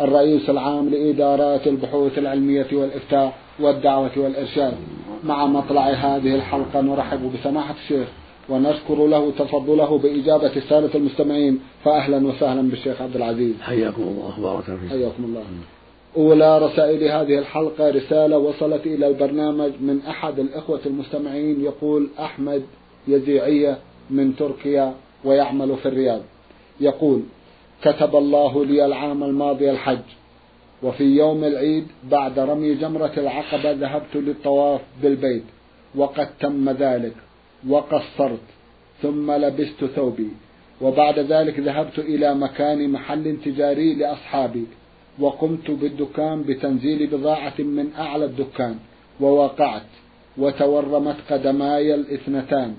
الرئيس العام لإدارات البحوث العلمية والإفتاء والدعوة والإرشاد. مع مطلع هذه الحلقة نرحب بسماحة الشيخ ونشكر له تفضله بإجابة السادة المستمعين. فأهلا وسهلا بالشيخ عبد العزيز. حياكم الله وبارك فيكم. حياكم الله. أولى رسائل هذه الحلقة رسالة وصلت إلى البرنامج من أحد الإخوة المستمعين يقول أحمد يزيعية من تركيا ويعمل في الرياض. يقول كتب الله لي العام الماضي الحج وفي يوم العيد بعد رمي جمرة العقبة ذهبت للطواف بالبيت وقد تم ذلك وقصرت ثم لبست ثوبي وبعد ذلك ذهبت إلى مكان محل تجاري لأصحابي وقمت بالدكان بتنزيل بضاعة من أعلى الدكان ووقعت وتورمت قدماي الاثنتان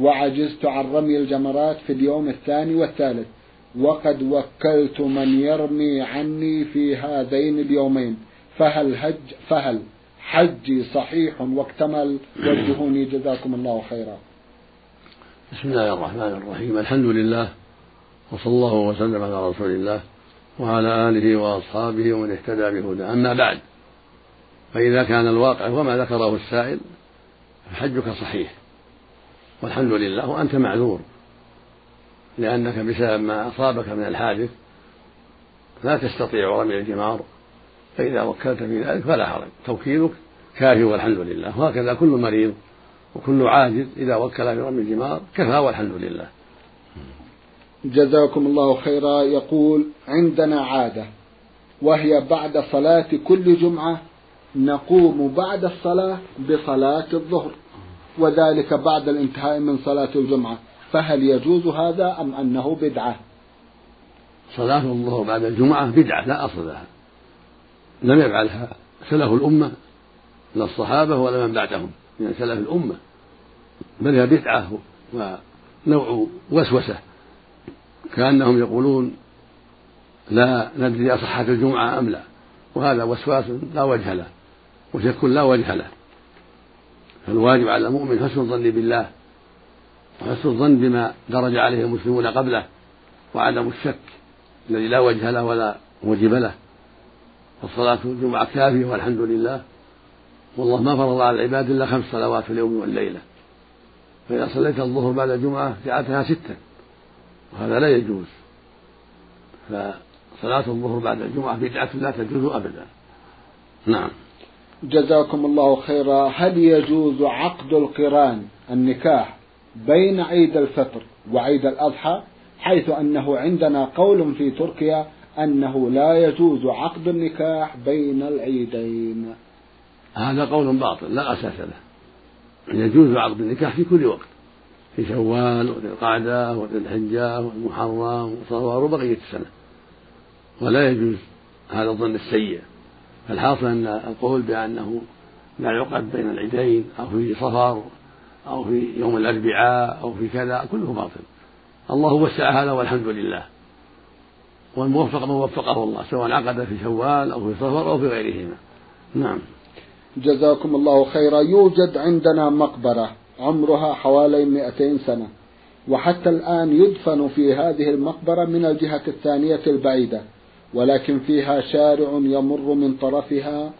وعجزت عن رمي الجمرات في اليوم الثاني والثالث. وقد وكلت من يرمي عني في هذين اليومين فهل هج فهل حجي صحيح واكتمل؟ وجهوني جزاكم الله خيرا. بسم الله الرحمن الرحيم الحمد لله وصلى الله وسلم على رسول الله وعلى آله وأصحابه ومن اهتدى بهداه. أما بعد فإذا كان الواقع وما ذكره السائل فحجك صحيح والحمد لله وأنت معذور. لأنك بسبب ما أصابك من الحادث لا تستطيع رمي الجمار فإذا وكلت في ذلك فلا حرج. توكيلك كافي والحمد لله. وهكذا كل مريض وكل عاجز إذا وكل في رمي الجمار كفى والحمد لله. جزاكم الله خيرا. يقول عندنا عادة وهي بعد صلاة كل جمعة نقوم بعد الصلاة بصلاة الظهر وذلك بعد الانتهاء من صلاة الجمعة. فهل يجوز هذا أم أنه بدعة؟ صلاة الظهر بعد الجمعة بدعة لا أصل لها. لم يفعلها سلف الأمة لا الصحابة ولا من بعدهم. من سلف الأمة. بل هي بدعة ونوع وسوسة. كأنهم يقولون لا ندري أصحت الجمعة أم لا. وهذا وسواس لا وجه له. وشك لا وجه له. فالواجب على المؤمن حسن الظن بالله. وحسن الظن بما درج عليه المسلمون قبله وعدم الشك الذي لا وجه له ولا موجب له. فالصلاة الجمعة كافية والحمد لله. والله ما فرض على العباد إلا خمس صلوات في اليوم والليلة. فإذا صليت الظهر بعد الجمعة جعلتها ستا وهذا لا يجوز. فصلاة الظهر بعد الجمعة بدعة لا تجوز أبدا. نعم. جزاكم الله خيرا. هل يجوز عقد القران النكاح؟ بين عيد الفطر وعيد الأضحى حيث أنه عندنا قول في تركيا أنه لا يجوز عقد النكاح بين العيدين. هذا قول باطل لا أساس له. يجوز عقد النكاح في كل وقت في شوال وذي القعدة وذي الحجة والمحرم وصفر وبقية السنة. ولا يجوز هذا الظن السيء. فالحاصل أن القول بأنه لا يعقد بين العيدين أو في صفر أو في يوم الأربعاء أو في كذا كله باطل. الله وسع هذا والحمد لله. والموفق من وفقه الله سواء عقد في شوال أو في صفر أو في غيرهما. نعم. جزاكم الله خيرا. يوجد عندنا مقبرة عمرها حوالي 200 سنة وحتى الآن يدفن في هذه المقبرة من الجهة الثانية البعيدة ولكن فيها شارع يمر من طرفها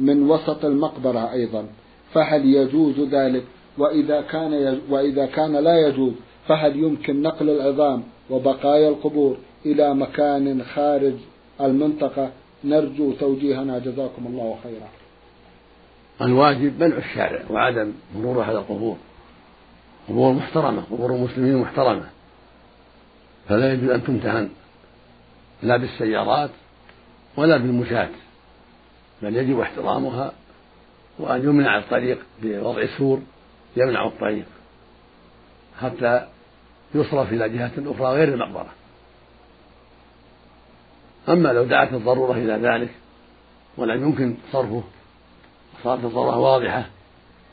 من وسط المقبرة أيضا. فهل يجوز ذلك؟ وإذا كان وإذا كان لا يجوز فهل يمكن نقل العظام وبقايا القبور إلى مكان خارج المنطقة؟ نرجو توجيهنا جزاكم الله خيرا. الواجب منع الشارع وعدم مرور على القبور. قبور محترمة قبور المسلمين محترمة. فلا يجوز أن تمتهن. لا بالسيارات ولا بالمشاة بل يجب احترامها وأن يمنع الطريق بوضع سور يمنع الطريق حتى يصرف إلى جهة أخرى غير المقبرة. أما لو دعت الضرورة إلى ذلك ولم يمكن صرفه صارت الضرورة واضحة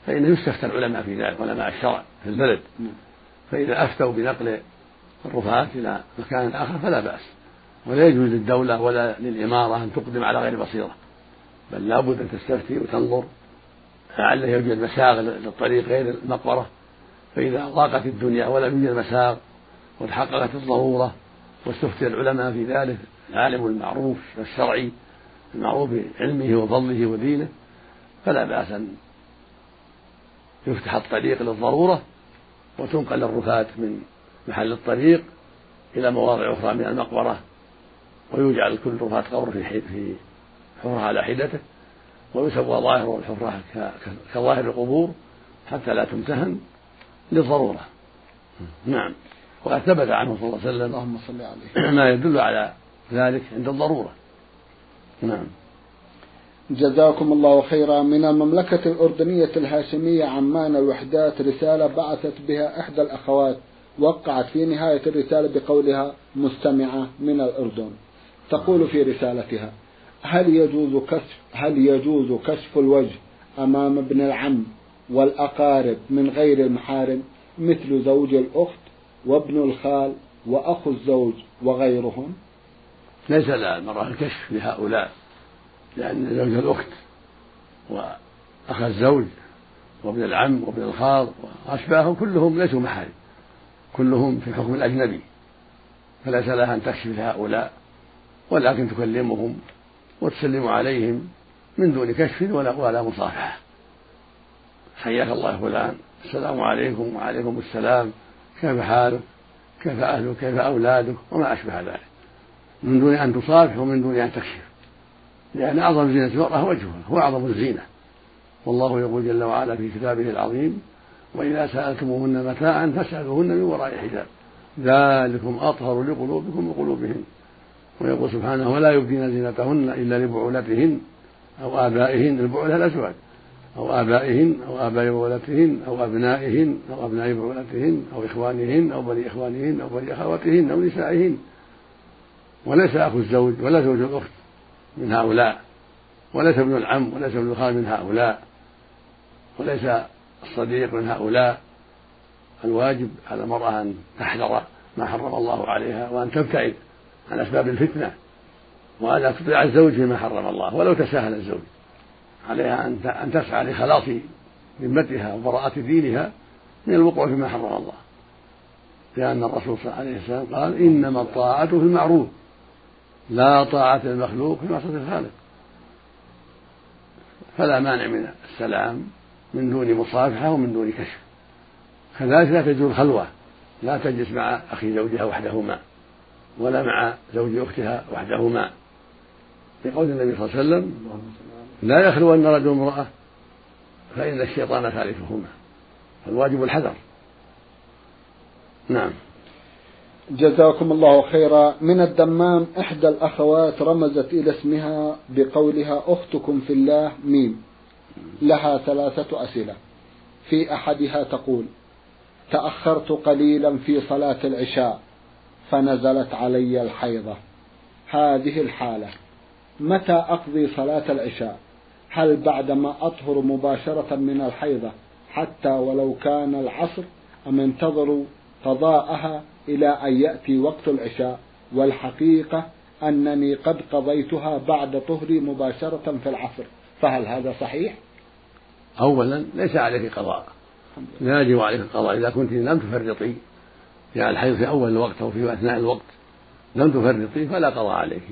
فإنه يستفتى العلماء في ذلك علماء الشرع في البلد. نعم. فإذا أفتوا بنقل الرفاة إلى مكان آخر فلا بأس. ولا يجوز للدولة ولا للإمارة أن تقدم على غير بصيرة. بل لابد أن تستفتي وتنظر لعله يوجد مساغ للطريق غير المقبرة. فإذا ضاقت الدنيا ولم يوجد مساغ وتحققت الضرورة واستفتي العلماء في ذلك العالم المعروف الشرعي المعروف بعلمه وفضله ودينه فلا بأس أن يفتح الطريق للضرورة وتنقل الرفاة من محل الطريق إلى مواضع أخرى من المقبرة ويجعل كل رفاة قبر في في حفرة على حدته. ويسوى ظاهر الحفرة كظاهر القبور حتى لا تمتهن للضرورة. نعم. وقد ثبت عنه صلى الله عليه وسلم اللهم صل عليه. ما يدل على ذلك عند الضرورة. نعم. جزاكم الله خيرا. من المملكة الأردنية الهاشمية عمان الوحدات رسالة بعثت بها إحدى الأخوات وقعت في نهاية الرسالة بقولها مستمعة من الأردن. تقول في رسالتها هل يجوز كشف هل يجوز كشف الوجه أمام ابن العم والأقارب من غير المحارم مثل زوج الأخت وابن الخال وأخو الزوج وغيرهم؟ ليس لها المرأة الكشف لهؤلاء لأن زوج الأخت وأخ الزوج وابن العم وابن الخال وأشباههم كلهم ليسوا محارم كلهم في حكم الأجنبي فليس لها أن تكشف لهؤلاء ولكن تكلمهم وتسلم عليهم من دون كشف ولا ولا مصافحة. حياك الله فلان. السلام عليكم وعليكم السلام. كيف حالك؟ كيف أهلك؟ كيف أولادك؟ وما أشبه ذلك. من دون أن تصافح ومن دون أن تكشف. لأن أعظم زينة المرأة وجهها هو أعظم الزينة. والله يقول جل وعلا في كتابه العظيم وإذا سألتموهن متاعا فاسألوهن من وراء حجاب. ذلكم أطهر لقلوبكم وقلوبهن ويقول سبحانه ولا يبدين زينتهن إلا لبعولتهن أو آبائهن البعولة الأزواج أو آبائهن أو آباء بعولتهن أو أبنائهن أو أبناء بعولتهن أو إخوانهن أو بني إخوانهن أو بني أخواتهن أو نسائهن. وليس أخو الزوج ولا زوج الأخت من هؤلاء. وليس ابن العم وليس ابن الخال من هؤلاء. وليس الصديق من هؤلاء. الواجب على المرأة أن تحذر ما حرم الله عليها وأن تبتعد. عن أسباب الفتنة. وألا تطيع الزوج فيما حرم الله ولو تساهل الزوج. عليها أن تسعى لخلاص ذمتها وبراءة دينها من الوقوع فيما حرم الله. لأن الرسول صلى الله عليه وسلم قال إنما الطاعة في المعروف. لا طاعة للمخلوق في معصية الخالق. فلا مانع من السلام من دون مصافحة ومن دون كشف. كذلك لا تجوز الخلوة. لا تجلس مع أخي زوجها وحدهما. ولا مع زوج أختها وحدهما. لقول النبي صلى الله عليه وسلم لا يخلون رجل امرأة فإن الشيطان ثالثهما فالواجب الحذر. نعم. جزاكم الله خيرا. من الدمام إحدى الأخوات رمزت إلى اسمها بقولها أختكم في الله ميم. لها ثلاثة أسئلة. في أحدها تقول تأخرت قليلا في صلاة العشاء. فنزلت علي الحيضة. هذه الحالة. متى أقضي صلاة العشاء؟ هل بعدما أطهر مباشرة من الحيضة حتى ولو كان العصر أم انتظر قضاءها إلى أن يأتي وقت العشاء؟ والحقيقة أنني قد قضيتها بعد طهري مباشرة في العصر. فهل هذا صحيح؟ أولا ليس عليك قضاء. لا يجب عليك القضاء. إذا كنت لم تفرطي يعني الحيض في أول الوقت أو في أثناء الوقت لم تفرطي فلا قضاء عليك.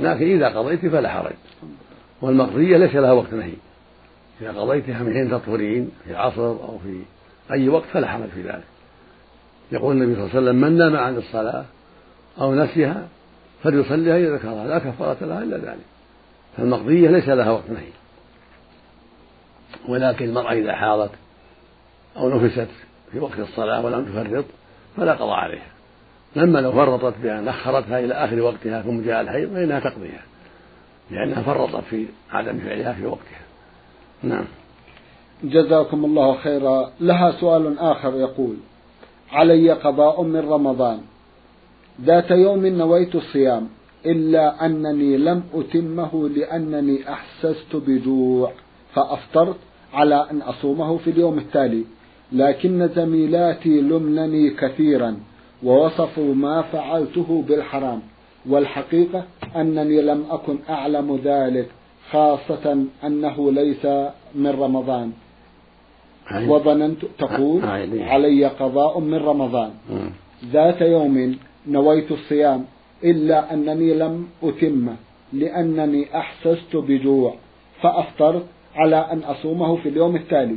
لكن إذا قضيت فلا حرج. والمقضية ليس لها وقت نهي. إذا قضيتها من حين تطهرين في العصر أو في أي وقت فلا حرج في ذلك. يقول النبي صلى الله عليه وسلم من نام عن الصلاة أو نسيها فليصليها إذا ذكرها لا كفارة لها إلا ذلك. فالمقضية ليس لها وقت نهي. ولكن المرأة إذا حاضت أو نفست في وقت الصلاة ولم تفرط فلا قضاء عليها. لما لو فرطت بأن أخرتها إلى آخر وقتها ثم جاء الحيض فإنها تقضيها. لأنها فرطت في عدم فعلها في وقتها. نعم. جزاكم الله خيرا. لها سؤال آخر يقول علي قضاء من رمضان. ذات يوم نويت الصيام إلا أنني لم أتمه لأنني أحسست بجوع فأفطرت على أن أصومه في اليوم التالي. لكن زميلاتي لمنني كثيرا ووصفوا ما فعلته بالحرام والحقيقة أنني لم أكن أعلم ذلك خاصة أنه ليس من رمضان. وظننت تقول علي قضاء من رمضان. ذات يوم نويت الصيام إلا أنني لم أتمه لأنني أحسست بجوع فأفطرت على أن أصومه في اليوم التالي.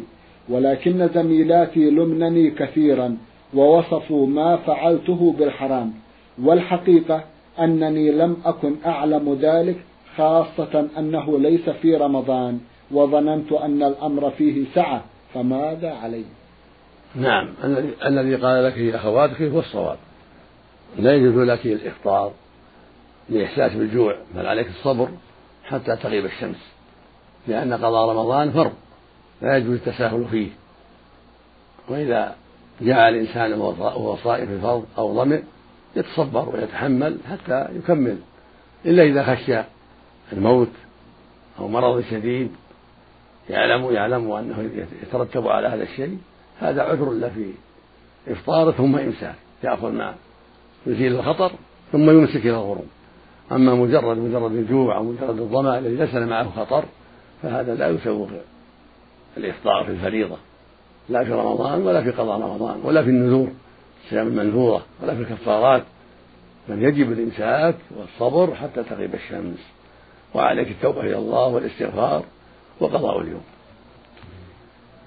ولكن زميلاتي لمنني كثيرا ووصفوا ما فعلته بالحرام والحقيقة أنني لم أكن أعلم ذلك خاصة أنه ليس في رمضان وظننت أن الأمر فيه سعة فماذا علي؟ نعم الذي قال لك أخواتك هو الصواب. لا يجوز لك الإفطار لإحساس بالجوع بل عليك الصبر حتى تغيب الشمس لأن قضاء رمضان فرض. لا يجوز التساهل فيه. وإذا جاء الإنسان وهو صائم في فرض أو ظمئ يتصبر ويتحمل حتى يكمل. إلا إذا خشى الموت أو مرض شديد يعلم يعلم أنه يترتب على هذا الشيء هذا عذر له في إفطاره ثم إمساك. يأخذ ما يزيل الخطر ثم يمسك إلى الغروب أما مجرد مجرد الجوع أو مجرد الظمأ الذي ليس معه خطر فهذا لا يسوغ الإفطار في الفريضة. لا في رمضان ولا في قضاء رمضان ولا في النذور الصيام المنذورة ولا في الكفارات. بل يجب الإمساك والصبر حتى تغيب الشمس. وعليك التوبة إلى الله والإستغفار وقضاء اليوم.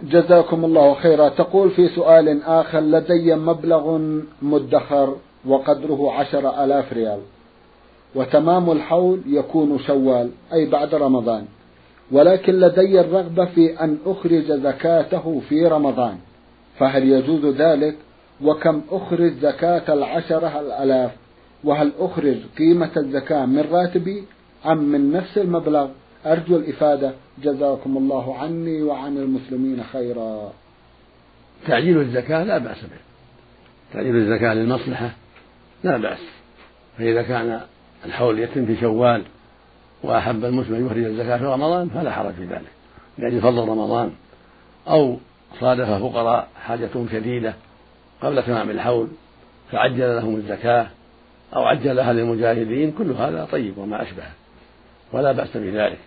جزاكم الله خيرا. تقول في سؤال آخر لدي مبلغ مدخر وقدره عشر ألاف ريال وتمام الحول يكون شوال أي بعد رمضان. ولكن لدي الرغبة في أن أخرج زكاته في رمضان. فهل يجوز ذلك؟ وكم أخرج زكاة العشرة الألاف وهل أخرج قيمة الزكاة من راتبي أم من نفس المبلغ؟ أرجو الإفادة. جزاكم الله عني وعن المسلمين خيرا. تعجيل الزكاة لا بأس به. تعجيل الزكاة للمصلحة لا بأس. فإذا كان الحول يتم في شوال وأحب المسلم أن يخرج الزكاة في رمضان فلا حرج في ذلك. لأجل فضل رمضان أو صادف فقراء حاجتهم شديدة قبل تمام الحول فعجل لهم الزكاة أو عجلها للمجاهدين كل هذا طيب وما أشبهه ولا بأس بذلك.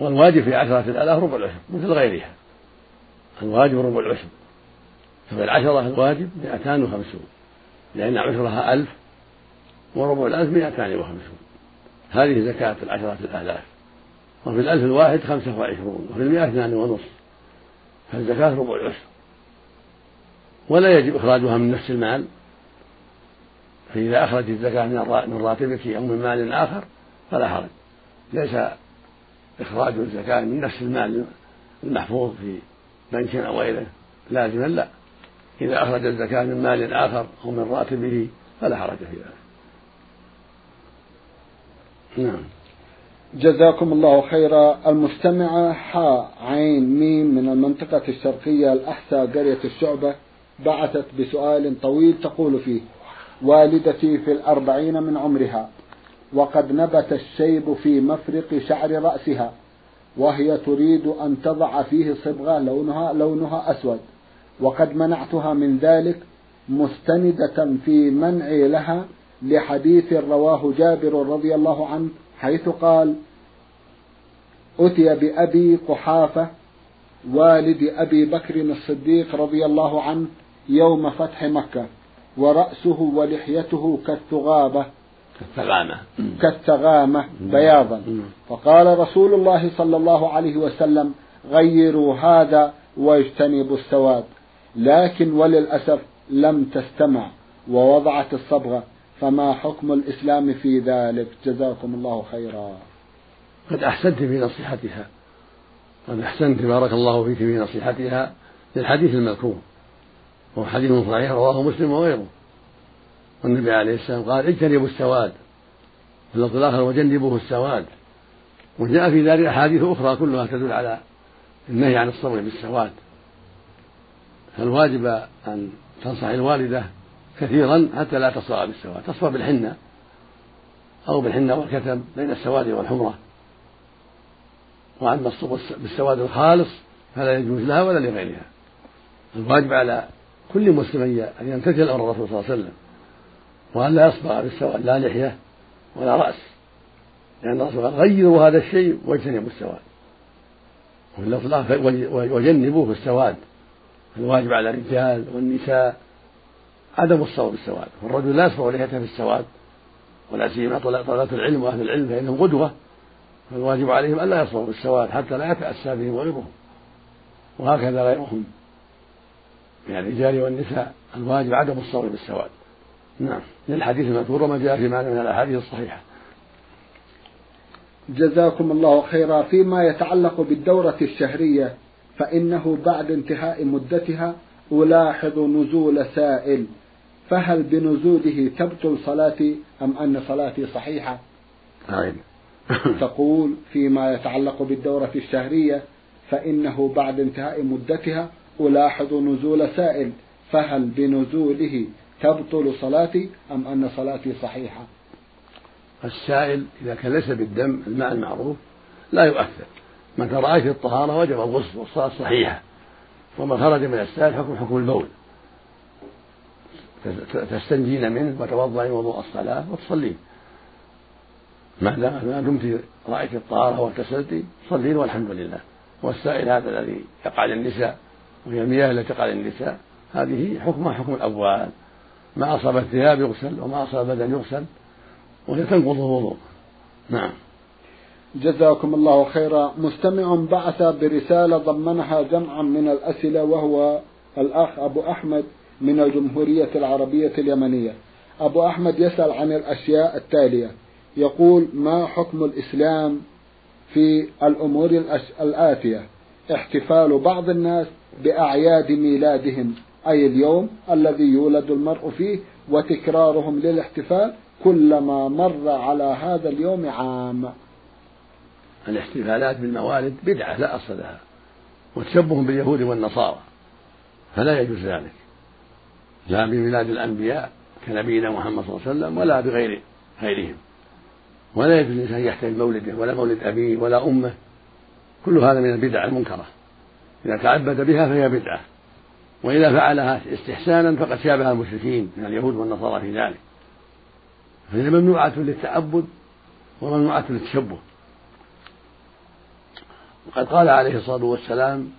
والواجب في عشرة الآلاف ربع العشر مثل غيرها. الواجب ربع العشر. ففي العشرة الواجب مئتان وخمسون لأن عشرها ألف وربع الألف مئتان وخمسون. هذه زكاة العشرة الآلاف. وفي الألف الواحد خمسة وعشرون وفي المئة اثنان ونصف. فالزكاة ربع العشر. ولا يجب إخراجها من نفس المال. فإذا أخرج الزكاة من راتبك أو من مال آخر فلا حرج. ليس إخراج الزكاة من نفس المال المحفوظ في بنك أو غيره. لازما لا. إذا أخرج الزكاة من مال آخر أو من راتبه فلا حرج في ذلك. نعم. جزاكم الله خيرا. المستمعة حاء عين ميم من المنطقة الشرقية الأحساء قرية الشعبة بعثت بسؤال طويل تقول فيه والدتي في الأربعين من عمرها وقد نبت الشيب في مفرق شعر رأسها وهي تريد أن تضع فيه صبغة لونها لونها أسود وقد منعتها من ذلك مستندة في منعي لها لحديث رواه جابر رضي الله عنه حيث قال أتي بأبي قحافة والد أبي بكر الصديق رضي الله عنه يوم فتح مكة ورأسه ولحيته كالثغابة. كالثغامة. كالثغامة بياضا. فقال رسول الله صلى الله عليه وسلم غيروا هذا واجتنبوا السواد لكن وللأسف لم تستمع ووضعت الصبغة. فما حكم الإسلام في ذلك؟ جزاكم الله خيرا. قد أحسنت في نصيحتها. قد أحسنت بارك الله فيك في نصيحتها للحديث المذكور. وهو حديث صحيح رواه مسلم وغيره. والنبي عليه السلام قال اجتنبوا السواد. في اللفظ الآخر وجنبوه السواد. وجاء في ذلك أحاديث أخرى كلها تدل على النهي عن الصبر بالسواد. فالواجب أن تنصح الوالدة كثيرا حتى لا تصبغ بالسواد. تصبغ بالحنة أو بالحنة والكتم بين السواد والحمرة. وأما الصبغ بالسواد الخالص فلا يجوز لها ولا لغيرها. الواجب على كل مسلم أن يمتثل أمر الرسول صلى الله عليه وسلم. وأن لا يصبغ بالسواد لا لحية ولا رأس. لأن الرسول قال غيروا هذا الشيء واجتنبوا السواد. وفي الإطلاق وجنبوه السواد. الواجب على الرجال والنساء عدم الصوم بالسواد والرجل لا يصبغ لحيته في السواد ولا سيما طلبة العلم وأهل العلم فإنهم قدوة فالواجب عليهم ألا يصبغوا بالسواد حتى لا يتأسى بهم غيرهم وهكذا غيرهم من الرجال والنساء. الواجب عدم الصوم بالسواد. نعم. للحديث المذكور وما جاء في معنى من الأحاديث الصحيحة. جزاكم الله خيرا. فيما يتعلق بالدورة الشهرية فإنه بعد انتهاء مدتها ألاحظ نزول سائل. فهل بنزوله تبطل صلاتي أم أن صلاتي صحيحة؟ نعم. تقول فيما يتعلق بالدورة الشهرية فإنه بعد انتهاء مدتها ألاحظ نزول سائل فهل بنزوله تبطل صلاتي أم أن صلاتي صحيحة؟ السائل إذا كان ليس بالدم الماء المعروف لا يؤثر. متى رأيت الطهارة وجب الغسل والصلاة صحيحة. وما خرج من السائل حكم حكم البول تستنجين منه وتوضعين وضوء الصلاة وتصلين ما دمت رأيت الطهارة واغتسلت صلين والحمد لله. والسائل هذا الذي يقع للنساء وهي المياه التي تقع للنساء هذه حكمها حكم الأبوال ما أصاب الثياب يغسل وما أصاب البدن يغسل وهي تنقض الوضوء. نعم. جزاكم الله خيرا. مستمع بعث برسالة ضمنها جمعا من الأسئلة وهو الأخ أبو أحمد. من الجمهورية العربية اليمنية. أبو أحمد يسأل عن الأشياء التالية. يقول ما حكم الإسلام في الأمور الآتية؟ احتفال بعض الناس بأعياد ميلادهم أي اليوم الذي يولد المرء فيه وتكرارهم للاحتفال كلما مر على هذا اليوم عام. الاحتفالات بالموالد بدعة لا أصل لها وتشبه باليهود والنصارى فلا يجوز ذلك. لا بميلاد الأنبياء كنبينا محمد صلى الله عليه وسلم ولا بغير غيرهم. ولا يجوز الإنسان يحتفل مولده ولا مولد أبيه ولا أمه. كل هذا من البدع المنكرة. إذا تعبد بها فهي بدعة. وإذا فعلها استحسانا فقد شابه المشركين من اليهود والنصارى في ذلك. فهي ممنوعة للتعبد وممنوعة للتشبه. وقد قال عليه الصلاة والسلام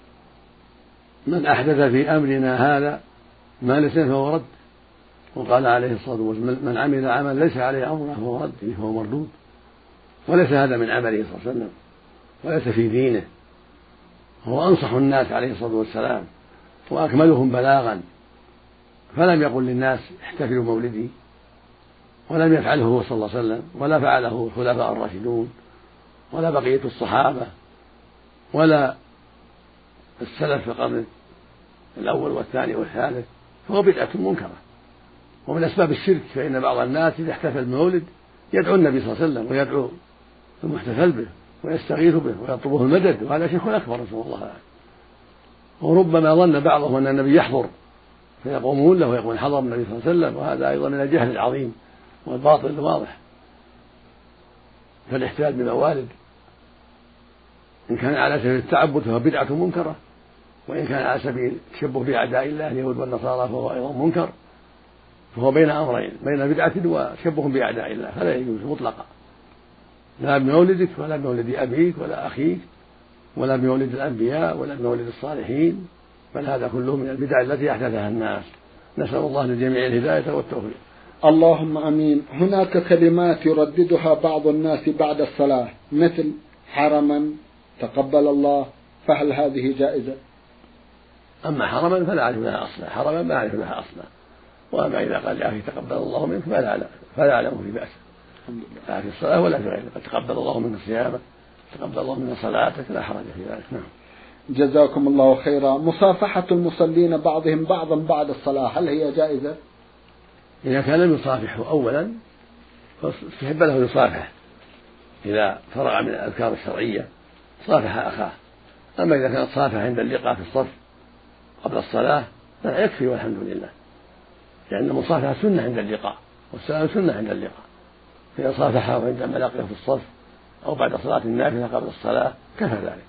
من أحدث في أمرنا هذا ما ليس فهو رد. وقال عليه الصلاة والسلام من عمل عملا ليس عليه أمرنا فهو رد يعني فهو مردود. وليس هذا من عمله صلى الله عليه وسلم. وليس في دينه. هو أنصح الناس عليه الصلاة والسلام. وأكملهم بلاغا. فلم يقل للناس احتفلوا مولدي ولم يفعله هو صلى الله عليه وسلم. ولا فعله الخلفاء الراشدون. ولا بقية الصحابة. ولا السلف في القرن الأول والثاني والثالث. فهو بدعة منكرة. ومن أسباب الشرك فإن بعض الناس إذا احتفل بمولد يدعو النبي صلى الله عليه وسلم ويدعو المحتفل به ويستغيث به ويطلبه المدد وهذا شرك أكبر نسأل الله العافية. وربما ظن بعضهم أن النبي يحضر فيقومون له ويقول حضر النبي صلى الله عليه وسلم وهذا أيضا من الجهل العظيم والباطل الواضح. فالاحتفال بموالد إن كان على سبيل التعبد فهو بدعة منكرة. وإن كان على سبيل التشبه بأعداء الله اليهود والنصارى فهو أيضا منكر. فهو بين أمرين بين بدعة وتشبه بأعداء الله فلا يجوز مطلقا. لا بمولدك ولا بمولد أبيك ولا أخيك ولا بمولد الأنبياء ولا بمولد الصالحين بل هذا كله من البدع التي أحدثها الناس. نسأل الله للجميع الهداية والتوفيق. اللهم آمين. هناك كلمات يرددها بعض الناس بعد الصلاة مثل حرما تقبل الله فهل هذه جائزة؟ أما حرما فلا اعرف لها أصلا حرما ما اعرف لها أصلا. وأما إذا قال يا أخي تقبل الله منك فلا أعلم فلا أعلم في بأس. لا في الصلاة ولا في غيرها. قد تقبل الله منك صيامك تقبل الله منك صلاتك لا حرج في ذلك. نعم. جزاكم الله خيرا. مصافحة المصلين بعضهم بعضا بعد الصلاة هل هي جائزة؟ إذا كان لم يصافحه أولا فاستحب له يصافح. إذا فرغ من الأذكار الشرعية صافح أخاه. أما إذا كان صافح عند اللقاء في الصف قبل الصلاة فلا يكفي والحمد لله. لأن المصافحة سنة عند اللقاء والسلام سنة عند اللقاء. فإن صافحه عندما لقيه في الصف أو بعد صلاة النافلة قبل الصلاة كفى ذلك.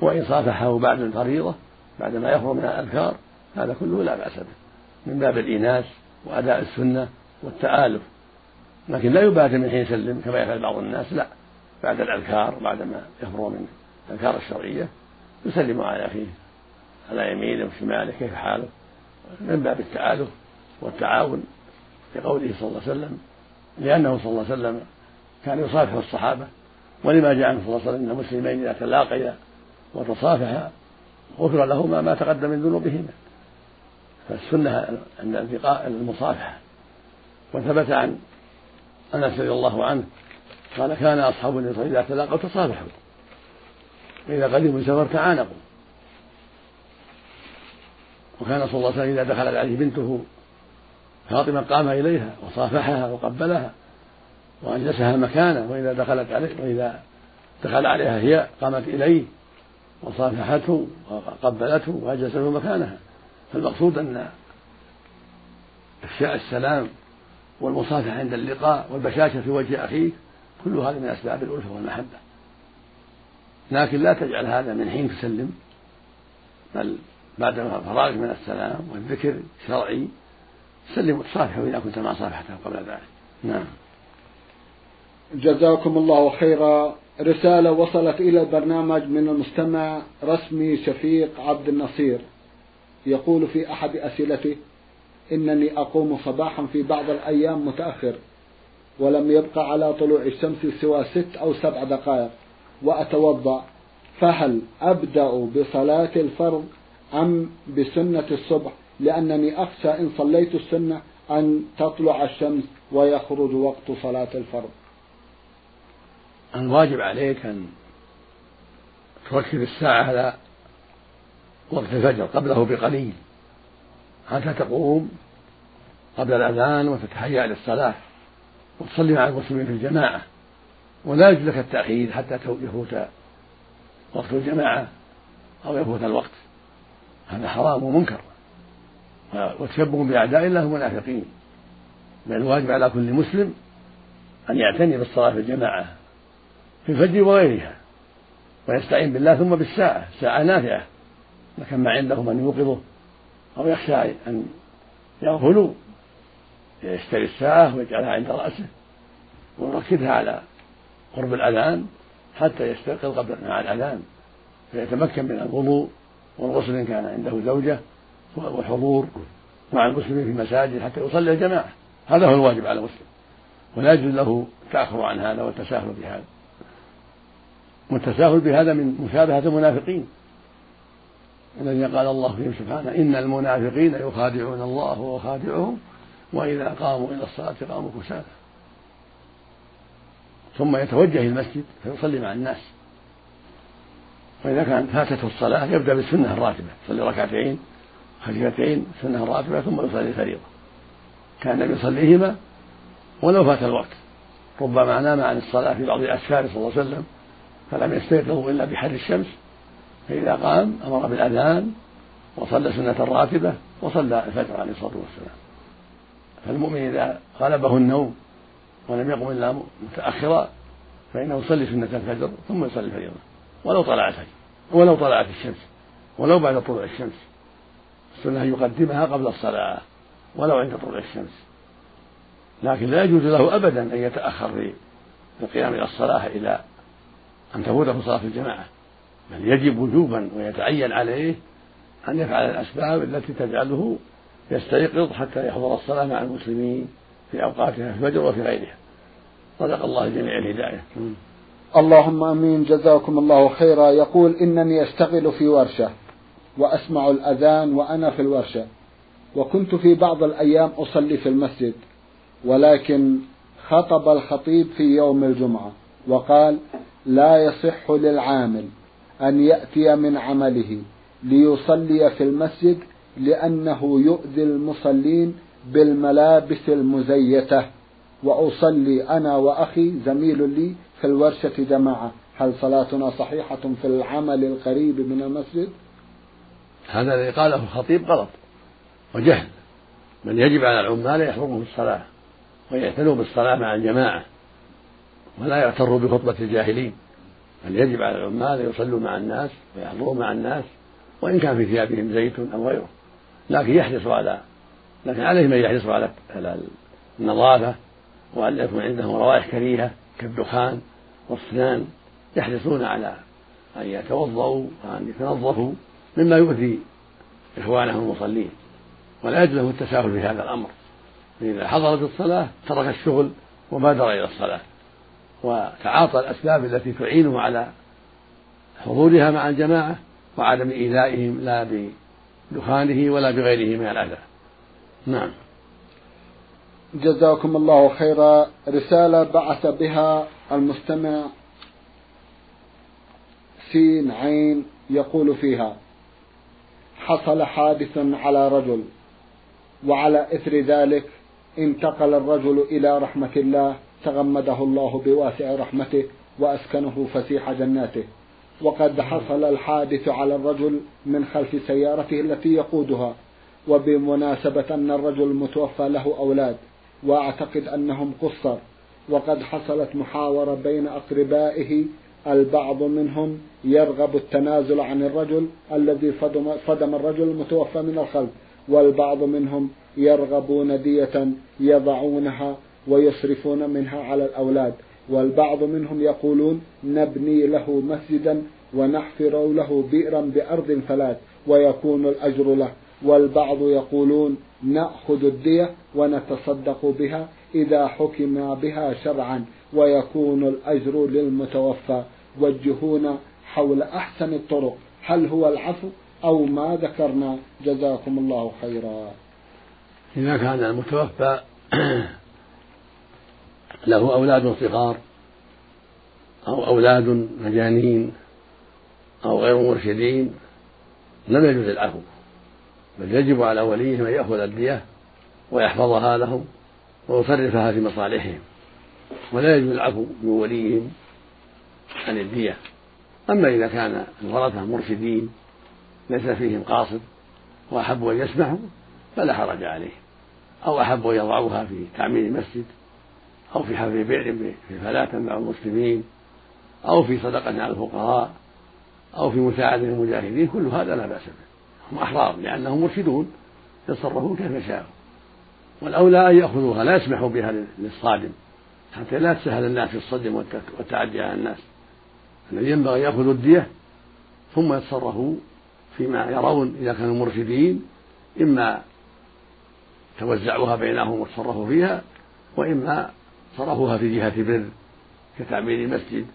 وإن صافحه بعد الفريضة بعد ما يفرغ من الأذكار هذا كله لا بأس به. من باب الإيناس وأداء السنة والتآلف. لكن لا يبادر من حين يسلم كما يفعل بعض الناس لا. بعد الأذكار بعدما يفرغ من الأذكار الشرعية يسلم على أخيه. على يمينه وشماله كيف حاله من باب التآلف والتعاون لقوله صلى الله عليه وسلم لأنه صلى الله عليه وسلم كان يصافح الصحابة ولما جاء عنه صلى الله عليه وسلم أن المسلمين إذا تلاقيا وتصافحا غفر لهما ما تقدم من ذنوبهما. فالسنة التقاء المصافحة. وثبت عن أنس رضي الله عنه قال كان أصحاب النبي إذا تلاقوا تصافحوا. وإذا قدموا سفر تعانقوا. وكان صلى الله عليه وسلم إذا دخلت عليه بنته فاطمة قام إليها وصافحها وقبلها وأجلسها مكانه وإذا دخلت عليه وإذا دخل عليها هي قامت إليه وصافحته وقبلته وأجلسته مكانها. فالمقصود أن إفشاء السلام والمصافحة عند اللقاء والبشاشة في وجه أخيك كل هذا من أسباب الألفة والمحبة. لكن لا تجعل هذا من حين تسلم بل بعد فراغك من السلام والذكر شرعي سلم وتصافحه إذا كنت ما صافحته قبل ذلك. نعم. جزاكم الله خيرا. رسالة وصلت إلى البرنامج من المستمع رسمي شفيق عبد النصير. يقول في أحد أسئلته إنني أقوم صباحا في بعض الأيام متأخر ولم يبقى على طلوع الشمس سوى ست أو سبع دقائق وأتوضأ فهل أبدأ بصلاة الفرض أم بسنة الصبح؟ لأنني أخشى إن صليت السنة أن تطلع الشمس ويخرج وقت صلاة الفرض. الواجب عليك أن تركز الساعة على وقت الفجر قبله بقليل. حتى تقوم قبل الأذان وتتهيأ للصلاة وتصلي مع المسلمين في الجماعة؟ ولا يجوز لك التأخير حتى يفوت وقت الجماعة أو يفوت الوقت. هذا حرام ومنكر. وتشبه بأعداء الله المنافقين. بل الواجب على كل مسلم أن يعتني بالصلاة في الجماعة في الفجر وغيرها ويستعين بالله ثم بالساعة ساعة نافعة لكن ما عنده من يوقظه أو يخشى أن يغفلوا. يشتري الساعة ويجعلها عند رأسه ويركزها على قرب الأذان حتى يستيقظ قبل مع الأذان فيتمكن من الوضوء والغسل إن كان عنده زوجة والحضور مع المسلمين في المساجد حتى يصلي الجماعة. هذا هو الواجب على المسلم ولا يجوز له التأخر عن هذا والتساهل بهذا. والتساهل بهذا من مشابهة المنافقين. الذين قال الله فيهم سبحانه إن المنافقين يخادعون الله وهو خادعهم وإذا قاموا إلى الصلاة قاموا كسالى. ثم يتوجه إلى المسجد فيصلي مع الناس. وإذا كان فاتته الصلاة يبدأ بالسنة الراتبة يصلي ركعتين خفيفتين سنة راتبة ثم يصلي الفريضة كان يصليهما ولو فات الوقت. ربما نام عن الصلاة في بعض الأسفار صلى الله عليه وسلم فلم يستيقظوا إلا بحر الشمس فإذا قام أمر بالأذان وصلى سنة راتبة وصلى الفجر عليه الصلاة والسلام. فالمؤمن إذا غلبه النوم ولم يقم إلا متأخرا فإنه يصلي سنة الفجر ثم يصلي الفريضة ولو طلع الفجر ولو طلعت الشمس ولو بعد طلوع الشمس السنة يقدمها قبل الصلاة ولو عند طلوع الشمس. لكن لا يجوز له أبدا أن يتأخر في القيام إلى الصلاة إلى أن تفوته صلاة الجماعة بل يجب وجوبا ويتعين عليه أن يفعل الأسباب التي تجعله يستيقظ حتى يحضر الصلاة مع المسلمين في أوقاتها في الفجر وفي غيرها. صدق الله جميع الهداية. اللهم آمين جزاكم الله خيرا. يقول إنني أشتغل في ورشة وأسمع الأذان وأنا في الورشة. وكنت في بعض الأيام أصلي في المسجد ولكن خطب الخطيب في يوم الجمعة وقال لا يصح للعامل أن يأتي من عمله ليصلي في المسجد لأنه يؤذي المصلين بالملابس المزيتة. وأصلي أنا وأخي زميل لي في الورشة جماعة. هل صلاتنا صحيحة في العمل القريب من المسجد؟ هذا الذي قاله الخطيب غلط وجهل. بل يجب على العمال يحضروا في الصلاة ويعتنوا بالصلاة مع الجماعة ولا يغتروا بخطبة الجاهلين. بل يجب على العمال أن يصلوا مع الناس ويحضروا مع الناس وإن كان في ثيابهم زيت أو غيره. لكن يحرصوا على لكن عليهم أن يحرصوا على النظافة وأن يكون عندهم روائح كريهة كالدخان والصنان يحرصون على أن يتوضأوا وأن يتنظفوا مما يؤذي إخوانهم المصلين. ولا يجوز له التساهل في هذا الأمر. فإذا حضرت الصلاة ترك الشغل وبادر إلى الصلاة. وتعاطى الأسباب التي تعينه على حضورها مع الجماعة وعدم إيذائهم لا بدخانه ولا بغيره من الأذى. نعم. جزاكم الله خيرا. رسالة بعث بها المستمع سين عين يقول فيها حصل حادث على رجل وعلى إثر ذلك انتقل الرجل إلى رحمة الله تغمده الله بواسع رحمته وأسكنه فسيح جناته. وقد حصل الحادث على الرجل من خلف سيارته التي يقودها. وبمناسبة أن الرجل المتوفى له أولاد وأعتقد أنهم قصر وقد حصلت محاورة بين أقربائه البعض منهم يرغب التنازل عن الرجل الذي صدم, صدم الرجل المتوفى من الخلف والبعض منهم يرغبون دية يضعونها ويصرفون منها على الأولاد والبعض منهم يقولون نبني له مسجدا ونحفر له بئرا بأرض فلات ويكون الأجر له والبعض يقولون نأخذ الدية ونتصدق بها إذا حكم بها شرعا ويكون الأجر للمتوفى. وجهونا حول أحسن الطرق هل هو العفو أو ما ذكرنا؟ جزاكم الله خيرا. إذا كان المتوفى له أولاد صغار أو أولاد مجانين أو غير مرشدين لم يجوز العفو. بل يجب على وليهم أن يأخذ الدية ويحفظها لهم ويصرفها في مصالحهم. ولا يجوز العفو من وليهم عن الدية. أما إذا كان الورثة مرشدين ليس فيهم قاصد وأحبوا أن يسمحوا فلا حرج عليه أو أحبوا أن يضعوها في تعمير المسجد أو في حفر بئر في فلاة مع المسلمين أو في صدقة على الفقراء أو في مساعدة المجاهدين كل هذا لا بأس به. هم أحرار لأنهم مرشدون يتصرفون كيف شاءوا والأولى أن يأخذوها لا يسمحوا بها للصادم. حتى لا تسهل الناس في الصدم والتعدي على الناس. الذي ينبغي أن يأخذوا الدية ثم يتصرفوا فيما يرون إذا كانوا مرشدين إما توزعوها بينهم وتصرفوا فيها وإما صرفوها في جهة بر كتعمير المسجد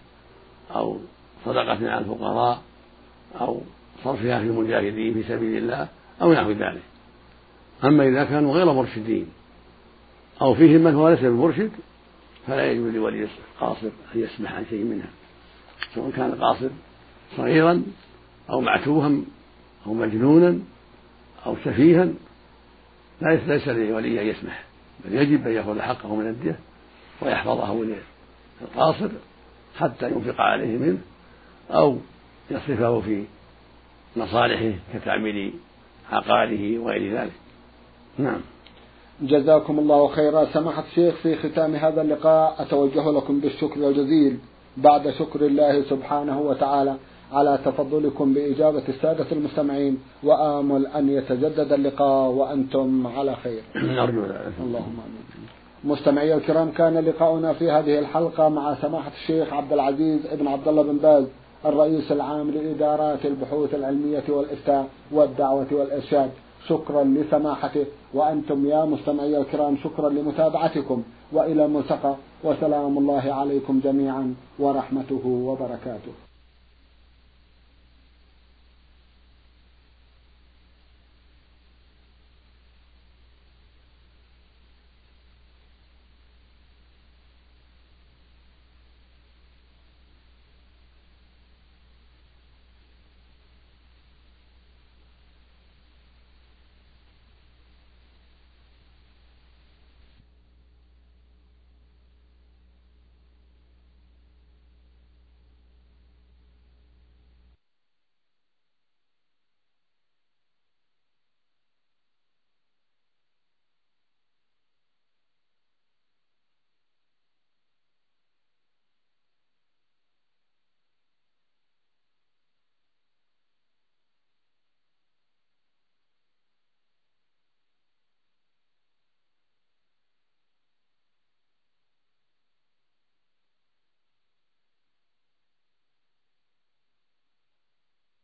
أو صدقة على الفقراء أو صرفها في المجاهدين في سبيل الله أو نحو ذلك. أما إذا كانوا غير مرشدين أو فيهم من هو ليس بمرشد فلا يجوز لولي القاصر أن يسمح عن شيء منها. سواء كان القاصر صغيرا أو معتوها أو مجنونا أو سفيها ليس لولي أن يسمح. بل يجب أن يأخذ حقه من الدية ويحفظه للقاصر حتى ينفق عليه منه أو يصرفه في مصالحه كتعمير عقاره وغير ذلك. نعم. جزاكم الله خيرا. سماحة الشيخ في ختام هذا اللقاء أتوجه لكم بالشكر الجزيل. بعد شكر الله سبحانه وتعالى على تفضلكم بإجابة السادة المستمعين وآمل أن يتجدد اللقاء وأنتم على خير. نرجو اللهم آمين. مستمعي الكرام كان لقاؤنا في هذه الحلقة مع سماحة الشيخ عبد العزيز ابن عبد الله بن باز. الرئيس العام لإدارات البحوث العلمية والإفتاء والدعوة والإرشاد شكرا لسماحته. وأنتم يا مستمعي الكرام شكرا لمتابعتكم. وإلى الملتقى. وسلام الله عليكم جميعا. ورحمته وبركاته.